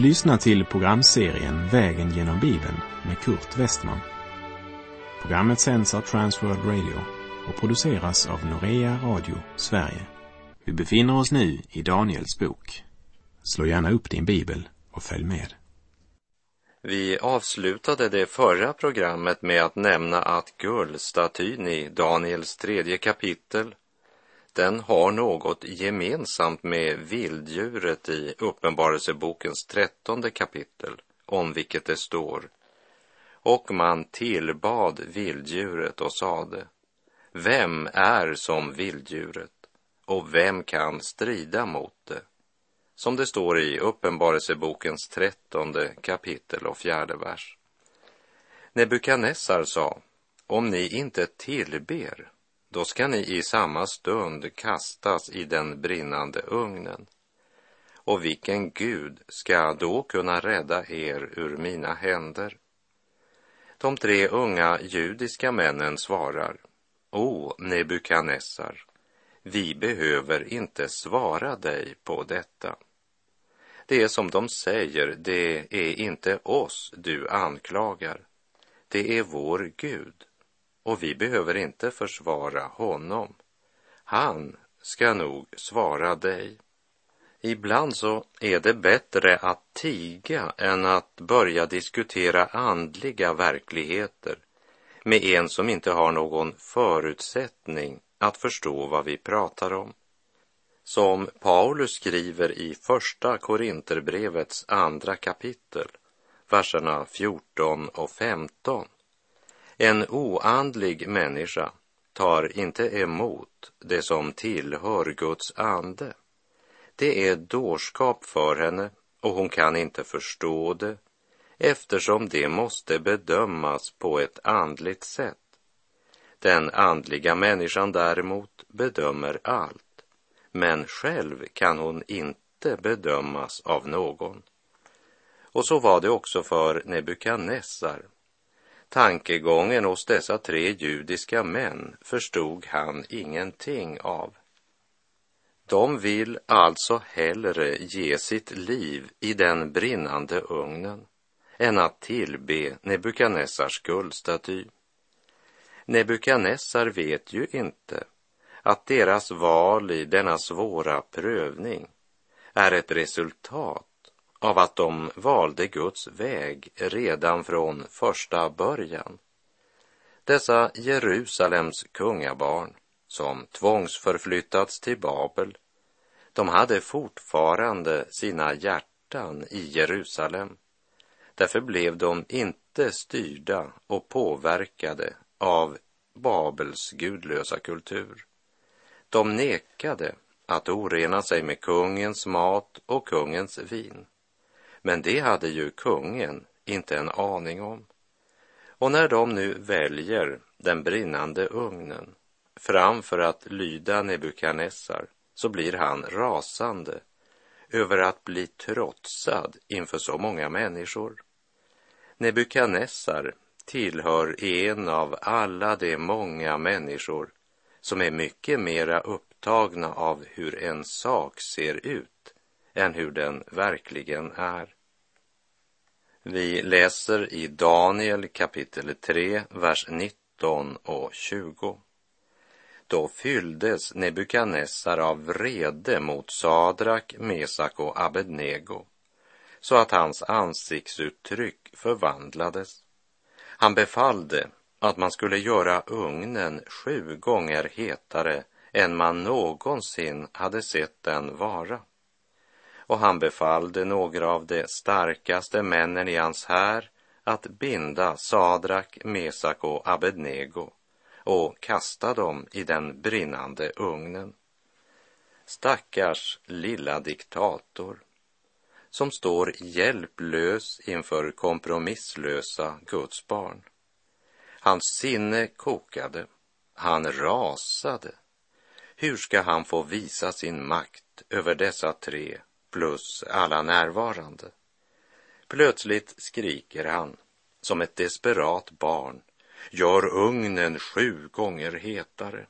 Du lyssnar till programserien Vägen genom Bibeln med Kurt Westman. Programmet sänds av Transworld Radio och produceras av Norea Radio Sverige. Vi befinner oss nu i Daniels bok. Slå gärna upp din bibel och följ med. Vi avslutade det förra programmet med att nämna att guldstatyn i Daniels tredje kapitel den har något gemensamt med vilddjuret i Uppenbarelsebokens trettonde kapitel, om vilket det står. Och man tillbad vilddjuret och sade, vem är som vilddjuret och vem kan strida mot det? Som det står i Uppenbarelsebokens trettonde kapitel och fjärde vers. Nebukadnessar sa, om ni inte tillber då ska ni i samma stund kastas i den brinnande ugnen. Och vilken Gud ska då kunna rädda er ur mina händer? De tre unga judiska männen svarar, O Nebukadnessar, vi behöver inte svara dig på detta. Det är som de säger, det är inte oss du anklagar, det är vår Gud och vi behöver inte försvara honom. Han ska nog svara dig. Ibland så är det bättre att tiga än att börja diskutera andliga verkligheter med en som inte har någon förutsättning att förstå vad vi pratar om. Som Paulus skriver i Första Korinterbrevets andra kapitel, verserna 14 och 15. En oandlig människa tar inte emot det som tillhör Guds ande. Det är dårskap för henne och hon kan inte förstå det eftersom det måste bedömas på ett andligt sätt. Den andliga människan däremot bedömer allt, men själv kan hon inte bedömas av någon. Och så var det också för Nebukadnessar Tankegången hos dessa tre judiska män förstod han ingenting av. De vill alltså hellre ge sitt liv i den brinnande ugnen än att tillbe Nebukadnessars guldstaty. Nebukadnessar vet ju inte att deras val i denna svåra prövning är ett resultat av att de valde Guds väg redan från första början. Dessa Jerusalems kungabarn som tvångsförflyttats till Babel, de hade fortfarande sina hjärtan i Jerusalem. Därför blev de inte styrda och påverkade av Babels gudlösa kultur. De nekade att orena sig med kungens mat och kungens vin. Men det hade ju kungen inte en aning om. Och när de nu väljer den brinnande ugnen framför att lyda Nebukadnessar så blir han rasande över att bli trotsad inför så många människor. Nebukadnessar tillhör en av alla de många människor som är mycket mera upptagna av hur en sak ser ut än hur den verkligen är. Vi läser i Daniel kapitel 3, vers 19 och 20. Då fylldes Nebukadnessar av vrede mot Sadrak, Mesak och Abednego så att hans ansiktsuttryck förvandlades. Han befallde att man skulle göra ugnen sju gånger hetare än man någonsin hade sett den vara och han befallde några av de starkaste männen i hans här att binda Sadrak, Mesak och Abednego och kasta dem i den brinnande ugnen. Stackars lilla diktator som står hjälplös inför kompromisslösa Guds barn. Hans sinne kokade, han rasade. Hur ska han få visa sin makt över dessa tre plus alla närvarande. Plötsligt skriker han som ett desperat barn. Gör ugnen sju gånger hetare.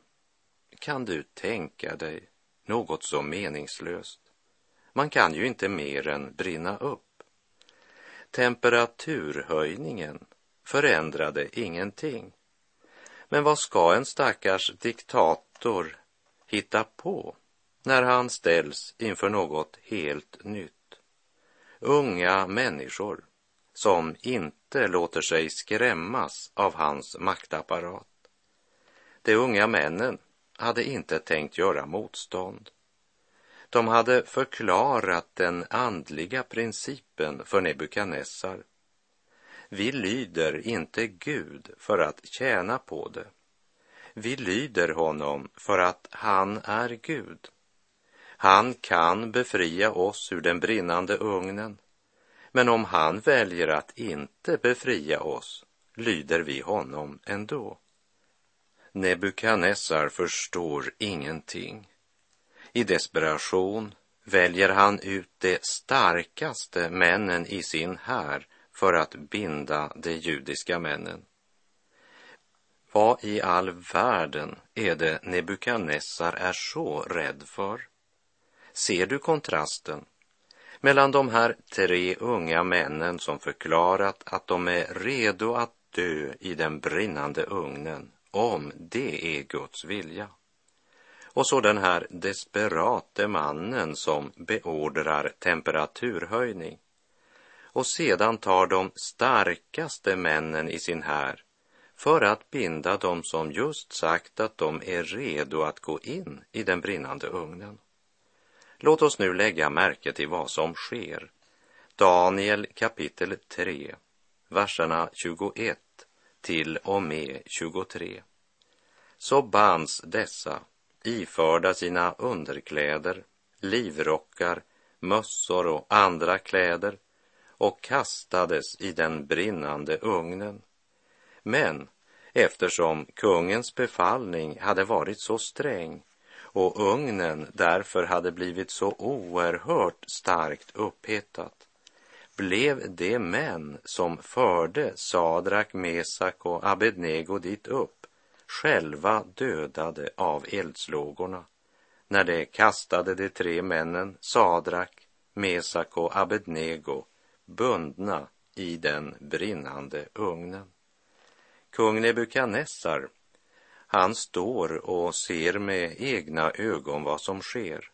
Kan du tänka dig något så meningslöst? Man kan ju inte mer än brinna upp. Temperaturhöjningen förändrade ingenting. Men vad ska en stackars diktator hitta på när han ställs inför något helt nytt? Unga människor som inte låter sig skrämmas av hans maktapparat. De unga männen hade inte tänkt göra motstånd. De hade förklarat den andliga principen för Nebukadnessar. Vi lyder inte Gud för att tjäna på det. Vi lyder honom för att han är Gud. Han kan befria oss ur den brinnande ugnen. Men om han väljer att inte befria oss lyder vi honom ändå. Nebukadnessar förstår ingenting. I desperation väljer han ut de starkaste männen i sin här för att binda de judiska männen. Vad i all världen är det Nebukadnessar är så rädd för? Ser du kontrasten mellan de här tre unga männen som förklarat att de är redo att dö i den brinnande ugnen om det är Guds vilja? Och så den här desperate mannen som beordrar temperaturhöjning och sedan tar de starkaste männen i sin här för att binda dem som just sagt att de är redo att gå in i den brinnande ugnen. Låt oss nu lägga märke till vad som sker. Daniel kapitel 3, verserna 21 till och med 23. Så bands dessa iförda sina underkläder, livrockar, mössor och andra kläder och kastades i den brinnande ugnen. Men eftersom kungens befallning hade varit så sträng och ugnen därför hade blivit så oerhört starkt upphettat blev de män som förde Sadrak, Mesak och Abednego dit upp själva dödade av eldslågorna när de kastade de tre männen Sadrak, Mesak och Abednego bundna i den brinnande ugnen. Kung Nebukadnessar, han står och ser med egna ögon vad som sker.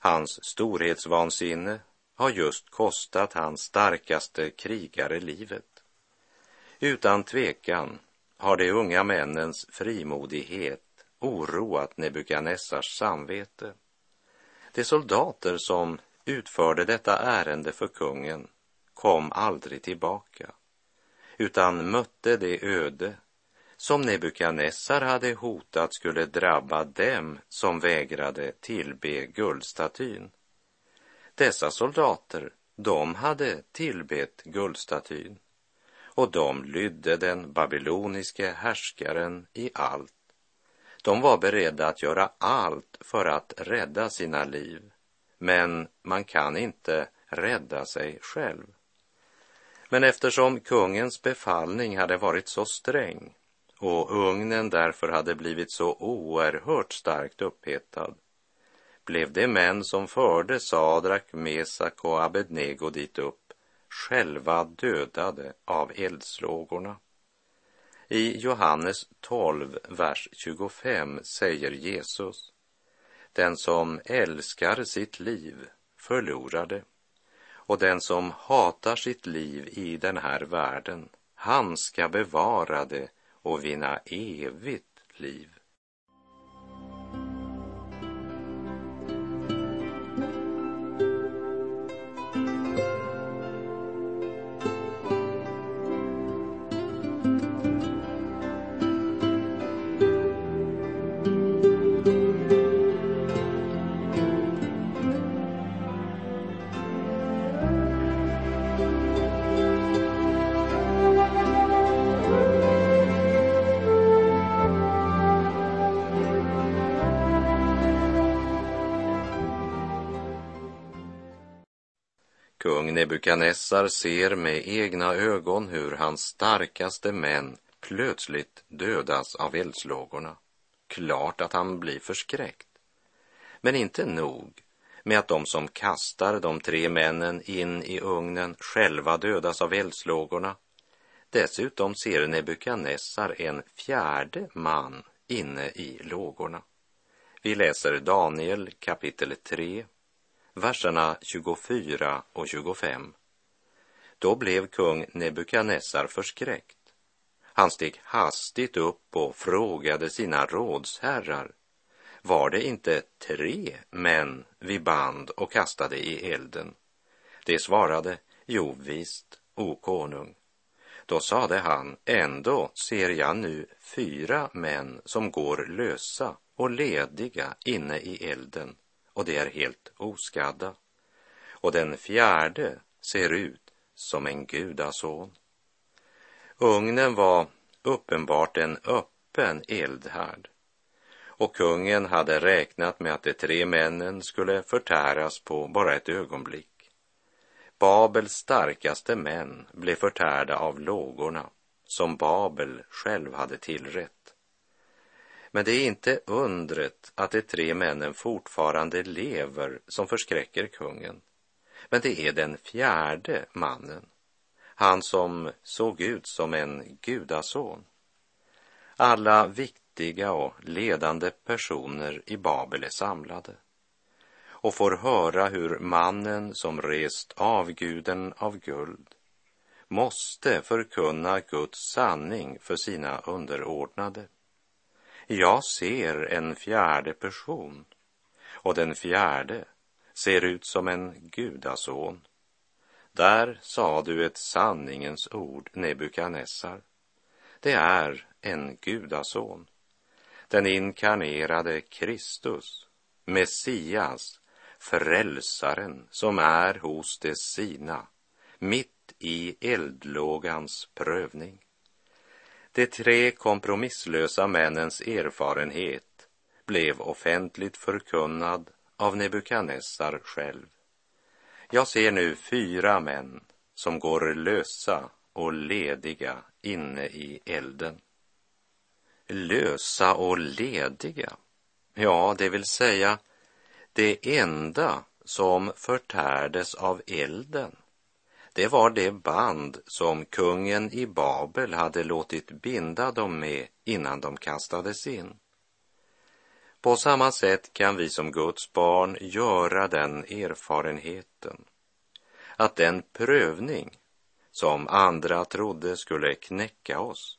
Hans storhetsvansinne har just kostat hans starkaste krigare livet. Utan tvekan har de unga männens frimodighet oroat Nebukadnessars samvete. De soldater som utförde detta ärende för kungen kom aldrig tillbaka utan mötte det öde som Nebukadnessar hade hotat skulle drabba dem som vägrade tillbe guldstatyn. Dessa soldater, de hade tillbett guldstatyn och de lydde den babyloniske härskaren i allt. De var beredda att göra allt för att rädda sina liv, men man kan inte rädda sig själv. Men eftersom kungens befallning hade varit så sträng och ugnen därför hade blivit så oerhört starkt upphettad blev de män som förde Sadrak, Mesak och Abednego dit upp själva dödade av eldslågorna. I Johannes 12, vers 25 säger Jesus Den som älskar sitt liv förlorar det och den som hatar sitt liv i den här världen, han ska bevara det och vinna evigt liv. Nebukadnessar ser med egna ögon hur hans starkaste män plötsligt dödas av eldslågorna. Klart att han blir förskräckt. Men inte nog med att de som kastar de tre männen in i ugnen själva dödas av eldslågorna. Dessutom ser Nebukadnessar en fjärde man inne i lågorna. Vi läser Daniel kapitel 3, verserna 24 och 25. Då blev kung Nebukadnessar förskräckt. Han steg hastigt upp och frågade sina rådsherrar. Var det inte tre män vi band och kastade i elden? De svarade, jo visst, o konung. Då sade han, ändå ser jag nu fyra män som går lösa och lediga inne i elden och de är helt oskadda. Och den fjärde ser ut som en gudason. Ugnen var uppenbart en öppen eldhärd och kungen hade räknat med att de tre männen skulle förtäras på bara ett ögonblick. Babels starkaste män blev förtärda av lågorna som Babel själv hade tillrätt. Men det är inte undret att de tre männen fortfarande lever som förskräcker kungen. Men det är den fjärde mannen, han som såg ut som en gudason. Alla viktiga och ledande personer i Babel är samlade och får höra hur mannen som rest avguden av guld måste förkunna Guds sanning för sina underordnade. Jag ser en fjärde person och den fjärde ser ut som en gudason. Där sa du ett sanningens ord, Nebukadnessar. Det är en gudason, den inkarnerade Kristus, Messias, frälsaren som är hos de sina, mitt i eldlågans prövning. De tre kompromisslösa männens erfarenhet blev offentligt förkunnad av Nebukadnessar själv. Jag ser nu fyra män som går lösa och lediga inne i elden. Lösa och lediga, ja, det vill säga det enda som förtärdes av elden, det var det band som kungen i Babel hade låtit binda dem med innan de kastades in. På samma sätt kan vi som Guds barn göra den erfarenheten att den prövning som andra trodde skulle knäcka oss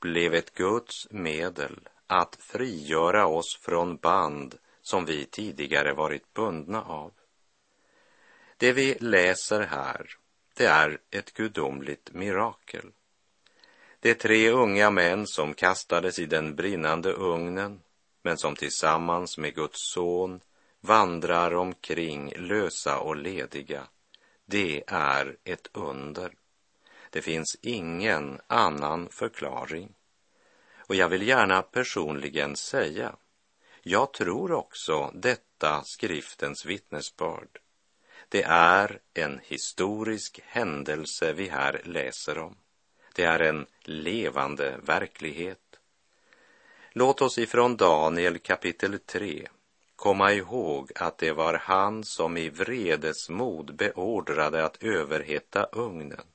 blev ett Guds medel att frigöra oss från band som vi tidigare varit bundna av. Det vi läser här, det är ett gudomligt mirakel. De tre unga män som kastades i den brinnande ugnen, men som tillsammans med Guds son vandrar omkring lösa och lediga, det är ett under. Det finns ingen annan förklaring. Och jag vill gärna personligen säga jag tror också detta skriftens vittnesbörd. Det är en historisk händelse vi här läser om. Det är en levande verklighet. Låt oss ifrån Daniel kapitel 3 komma ihåg att det var han som i vredesmod beordrade att överhetta ugnen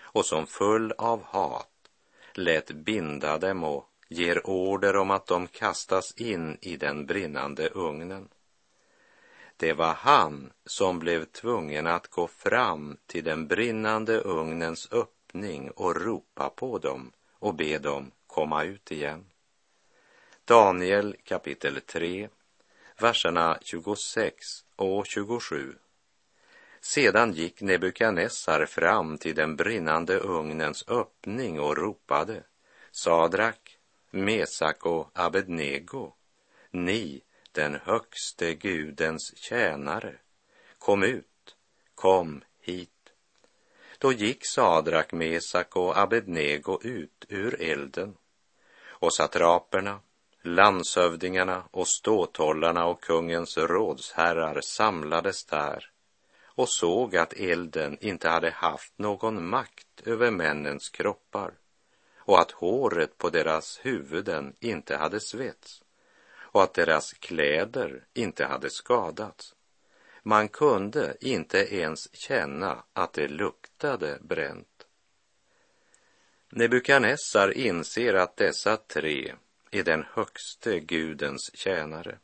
och som full av hat lät binda dem och ger order om att de kastas in i den brinnande ugnen. Det var han som blev tvungen att gå fram till den brinnande ugnens öppning och ropa på dem och be dem komma ut igen. Daniel kapitel 3, verserna 26 och 27. Sedan gick Nebukadnessar fram till den brinnande ugnens öppning och ropade Sadrak, Mesak och Abednego, ni, den högste Gudens tjänare, kom ut, kom hit. Då gick Sadrak, Mesak och Abednego ut ur elden. Och satraperna, landshövdingarna och ståthållarna och kungens rådsherrar samlades där och såg att elden inte hade haft någon makt över männens kroppar och att håret på deras huvuden inte hade svets och att deras kläder inte hade skadats Man kunde inte ens känna att det luktade bränt. Nebukadnessar inser att dessa tre är den högste Gudens tjänare.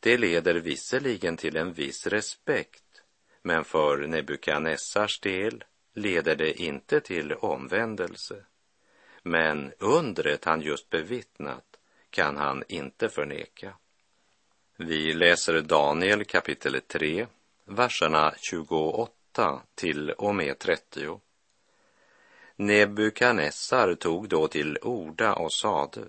Det leder visserligen till en viss respekt, men för Nebukadnessars del leder det inte till omvändelse. Men undret han just bevittnat kan han inte förneka. Vi läser Daniel kapitel 3, verserna 28 till och med 30. Nebukadnessar tog då till orda och sade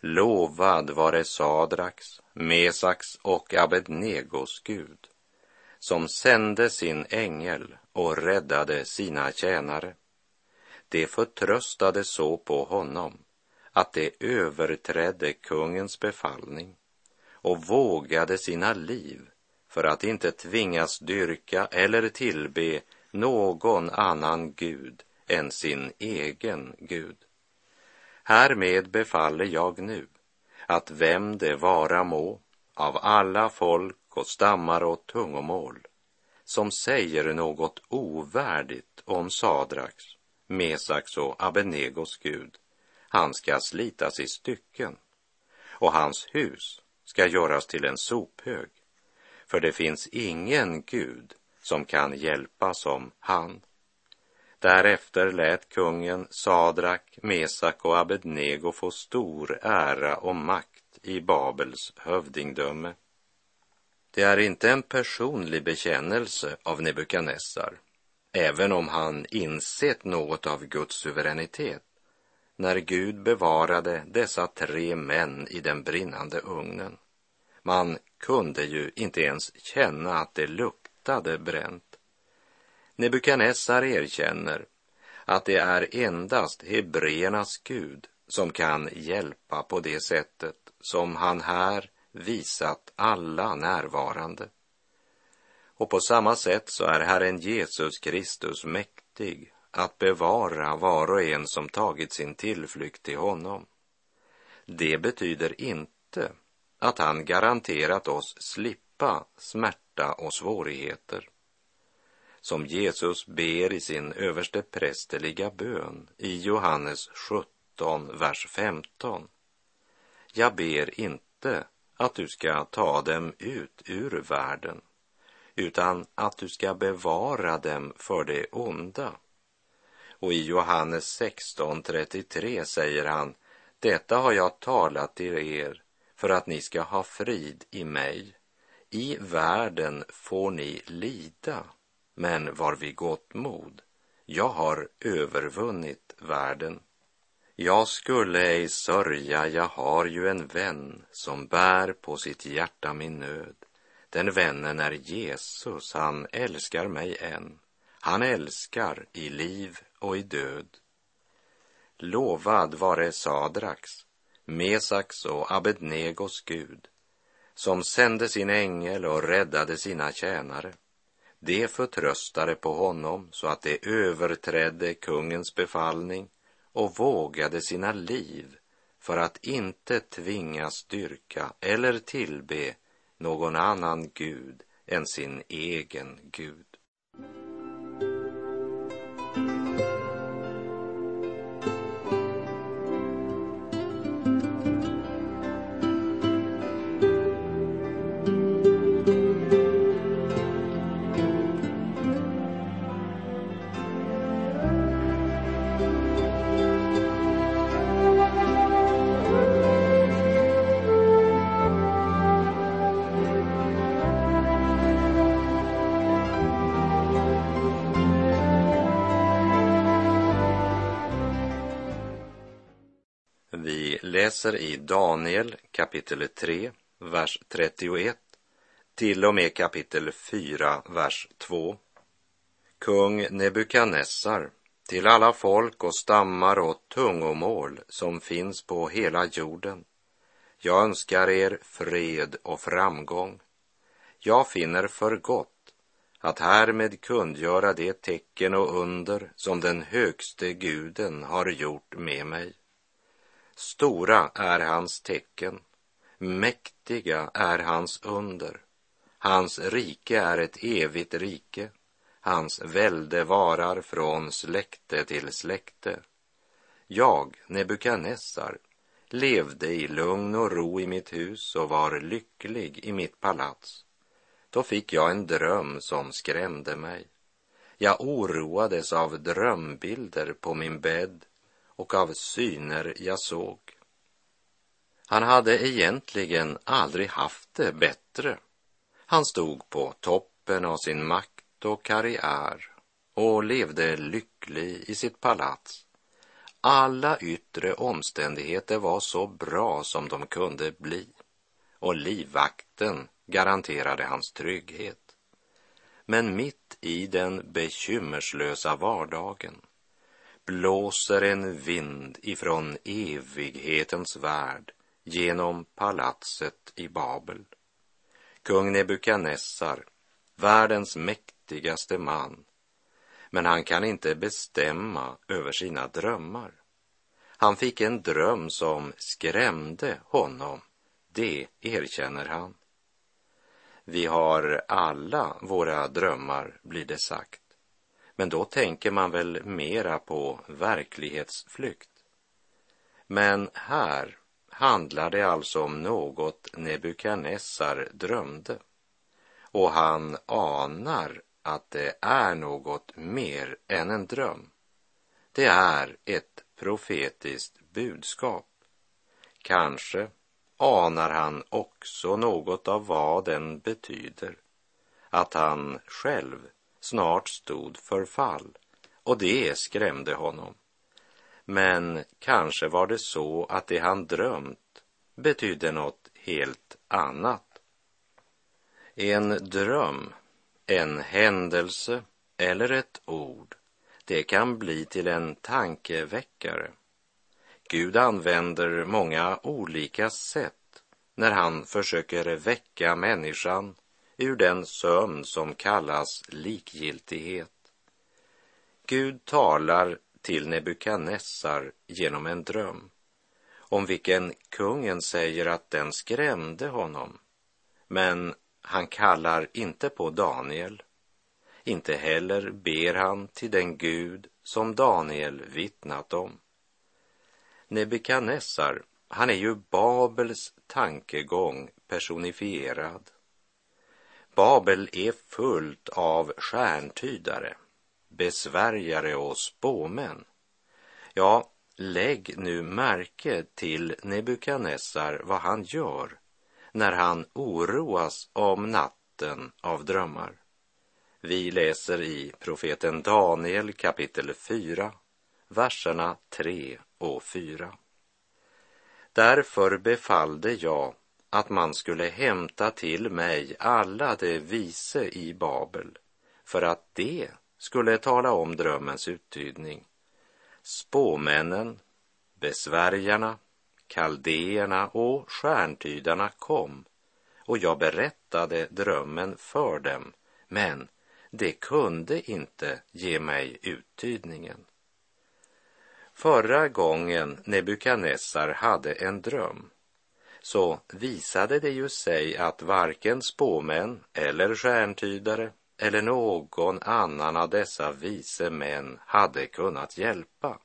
Lovad vare Sadraks, Mesaks och Abednegos Gud som sände sin ängel och räddade sina tjänare. De förtröstade så på honom att de överträdde kungens befallning och vågade sina liv för att inte tvingas dyrka eller tillbe någon annan gud än sin egen Gud. Härmed befaller jag nu att vem det vara må av alla folk och stammar och tungomål som säger något ovärdigt om Sadraks, Mesaks och Abenegos Gud, han ska slitas i stycken och hans hus ska göras till en sophög, för det finns ingen Gud som kan hjälpa som han. Därefter lät kungen Sadrak, Mesak och Abednego få stor ära och makt i Babels hövdingdöme. Det är inte en personlig bekännelse av Nebukadnessar, även om han insett något av Guds suveränitet, när Gud bevarade dessa tre män i den brinnande ugnen. Man kunde ju inte ens känna att det luktade bränt. Nebukadnessar erkänner att det är endast hebreernas Gud som kan hjälpa på det sättet som han här visat alla närvarande. Och på samma sätt så är Herren Jesus Kristus mäktig att bevara var och en som tagit sin tillflykt till honom. Det betyder inte att han garanterat oss slippa smärta och svårigheter. Som Jesus ber i sin överste prästerliga bön i Johannes 17, vers 15. Jag ber inte att du ska ta dem ut ur världen, utan att du ska bevara dem för det onda. Och i Johannes 16.33 säger han, detta har jag talat till er för att ni ska ha frid i mig. I världen får ni lida, men var vid gott mod. Jag har övervunnit världen. Jag skulle ej sörja, jag har ju en vän som bär på sitt hjärta min nöd. Den vännen är Jesus, han älskar mig än. Han älskar i liv och i död. Lovad vare Sadraks, Mesaks och Abednegos Gud, som sände sin ängel och räddade sina tjänare. De förtröstade på honom så att de överträdde kungens befallning och vågade sina liv för att inte tvingas dyrka eller tillbe någon annan gud än sin egen Gud. Läser i Daniel kapitel 3, vers 31 till och med kapitel 4, vers 2. Kung Nebukadnessar, till alla folk och stammar och tungomål som finns på hela jorden. Jag önskar er fred och framgång. Jag finner för gott att härmed kungöra det tecken och under som den högste guden har gjort med mig. Stora är hans tecken, mäktiga är hans under. Hans rike är ett evigt rike. Hans välde varar från släkte till släkte. Jag, Nebukadnessar, levde i lugn och ro i mitt hus och var lycklig i mitt palats. Då fick jag en dröm som skrämde mig. Jag oroades av drömbilder på min bädd och av syner jag såg. Han hade egentligen aldrig haft det bättre. Han stod på toppen av sin makt och karriär och levde lycklig i sitt palats. Alla yttre omständigheter var så bra som de kunde bli och livvakten garanterade hans trygghet. Men mitt i den bekymmerslösa vardagen blåser en vind ifrån evighetens värld genom palatset i Babel. Kung Nebukadnessar, världens mäktigaste man, men han kan inte bestämma över sina drömmar. Han fick en dröm som skrämde honom, det erkänner han. Vi har alla våra drömmar, blir det sagt. Men då tänker man väl mera på verklighetsflykt. Men här handlar det alltså om något Nebukadnessar drömde. Och han anar att det är något mer än en dröm. Det är ett profetiskt budskap. Kanske anar han också något av vad den betyder. Att han själv snart stod för fall och det skrämde honom. Men kanske var det så att det han drömt betydde något helt annat. En dröm, en händelse eller ett ord, det kan bli till en tankeväckare. Gud använder många olika sätt när han försöker väcka människan ur den sömn som kallas likgiltighet. Gud talar till Nebukadnessar genom en dröm om vilken kungen säger att den skrämde honom. Men han kallar inte på Daniel. Inte heller ber han till den Gud som Daniel vittnat om. Nebukadnessar, han är ju Babels tankegång personifierad. Babel är fullt av stjärntydare besvärjare och spåmän. Ja, lägg nu märke till Nebukadnessar vad han gör när han oroas om natten av drömmar. Vi läser i profeten Daniel kapitel 4, verserna 3 och 4. Därför befallde jag att man skulle hämta till mig alla de vise i Babel för att det skulle tala om drömmens uttydning. Spåmännen, besvärjarna, kaldéerna och stjärntydarna kom och jag berättade drömmen för dem, men de kunde inte ge mig uttydningen. Förra gången Nebukadnessar hade en dröm så visade det ju sig att varken spåmän eller stjärntydare eller någon annan av dessa vise män hade kunnat hjälpa.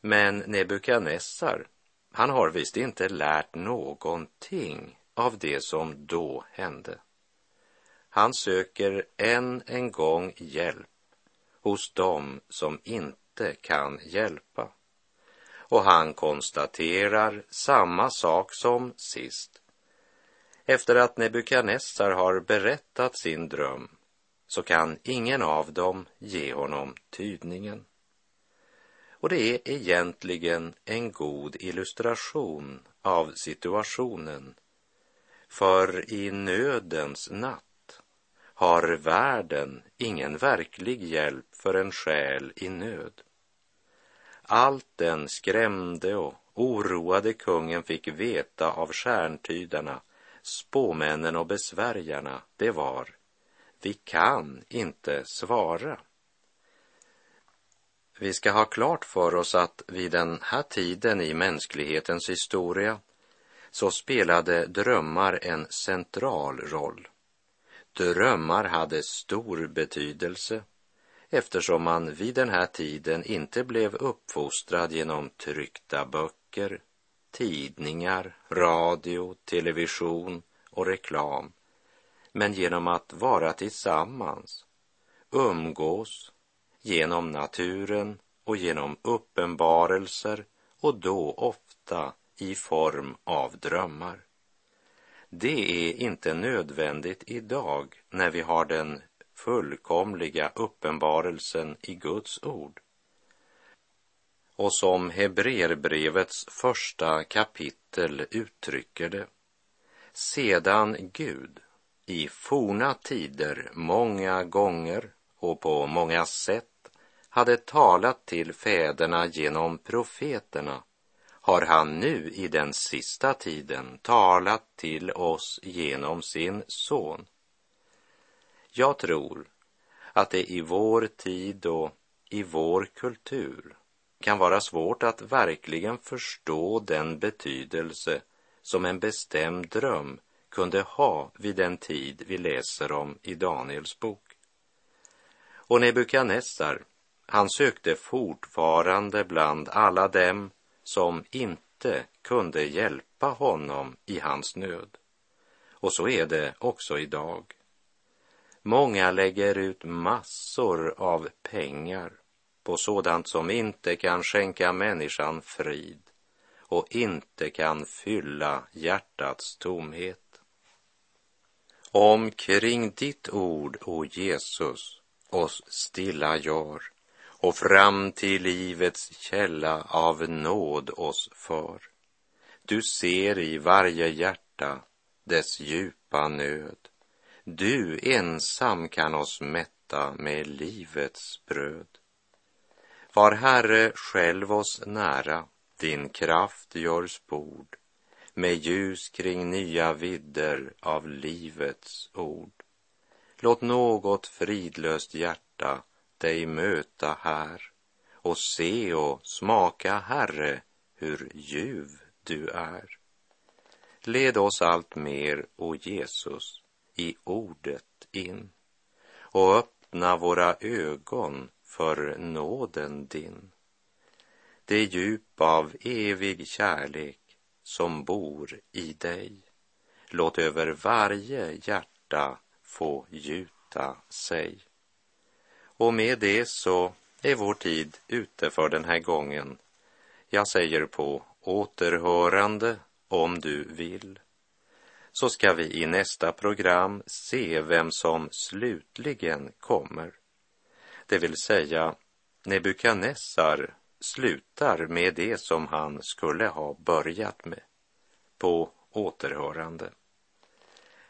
Men Nebukadnessar, han har visst inte lärt någonting av det som då hände. Han söker än en gång hjälp hos dem som inte kan hjälpa. Och han konstaterar samma sak som sist efter att Nebukadnessar har berättat sin dröm så kan ingen av dem ge honom tydningen. Och det är egentligen en god illustration av situationen. För i nödens natt har världen ingen verklig hjälp för en själ i nöd. Allt den skrämde och oroade kungen fick veta av stjärntydarna spåmännen och besvärjarna, det var. Vi kan inte svara. Vi ska ha klart för oss att vid den här tiden i mänsklighetens historia så spelade drömmar en central roll. Drömmar hade stor betydelse eftersom man vid den här tiden inte blev uppfostrad genom tryckta böcker, tidningar, radio, television och reklam, men genom att vara tillsammans, umgås, genom naturen och genom uppenbarelser och då ofta i form av drömmar. Det är inte nödvändigt idag när vi har den fullkomliga uppenbarelsen i Guds ord. Och som Hebreerbrevets första kapitel uttrycker det. Sedan Gud i forna tider många gånger och på många sätt hade talat till fäderna genom profeterna har han nu i den sista tiden talat till oss genom sin son. Jag tror att det i vår tid och i vår kultur kan vara svårt att verkligen förstå den betydelse som en bestämd dröm kunde ha vid den tid vi läser om i Daniels bok. Och Nebukadnessar, han sökte fortfarande bland alla dem som inte kunde hjälpa honom i hans nöd. Och så är det också idag. Många lägger ut massor av pengar på sådant som inte kan skänka människan frid och inte kan fylla hjärtats tomhet. Omkring ditt ord, o Jesus, oss stilla gör och fram till livets källa av nåd oss för. Du ser i varje hjärta dess djupa nöd. Du ensam kan oss mätta med livets bröd. Var Herre själv oss nära, din kraft gör spord med ljus kring nya vidder av livets ord. Låt något fridlöst hjärta dig möta här och se och smaka, Herre, hur ljuv du är. Led oss allt mer, o Jesus, i ordet in och öppna våra ögon för nåden din. Det djup av evig kärlek som bor i dig. Låt över varje hjärta få gjuta sig. Och med det så är vår tid ute för den här gången. Jag säger på återhörande om du vill. Så ska vi i nästa program se vem som slutligen kommer. Det vill säga Nebukadnessar slutar med det som han skulle ha börjat med. På återhörande.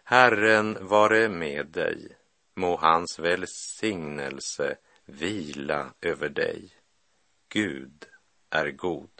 Herren vare med dig må hans välsignelse vila över dig. Gud är god.